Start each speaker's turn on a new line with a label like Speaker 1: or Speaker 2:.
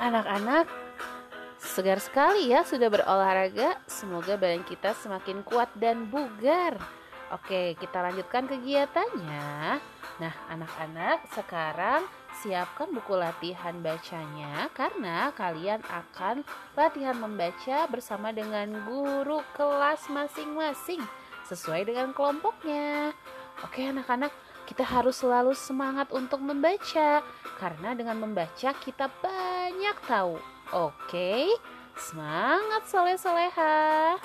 Speaker 1: anak-anak, segar sekali ya sudah berolahraga. Semoga badan kita semakin kuat dan bugar. Oke, kita lanjutkan kegiatannya. Nah, anak-anak, sekarang siapkan buku latihan bacanya karena kalian akan latihan membaca bersama dengan guru kelas masing-masing sesuai dengan kelompoknya. Oke, anak-anak, kita harus selalu semangat untuk membaca karena dengan membaca kita banyak tahu. Oke, semangat soleh-soleha.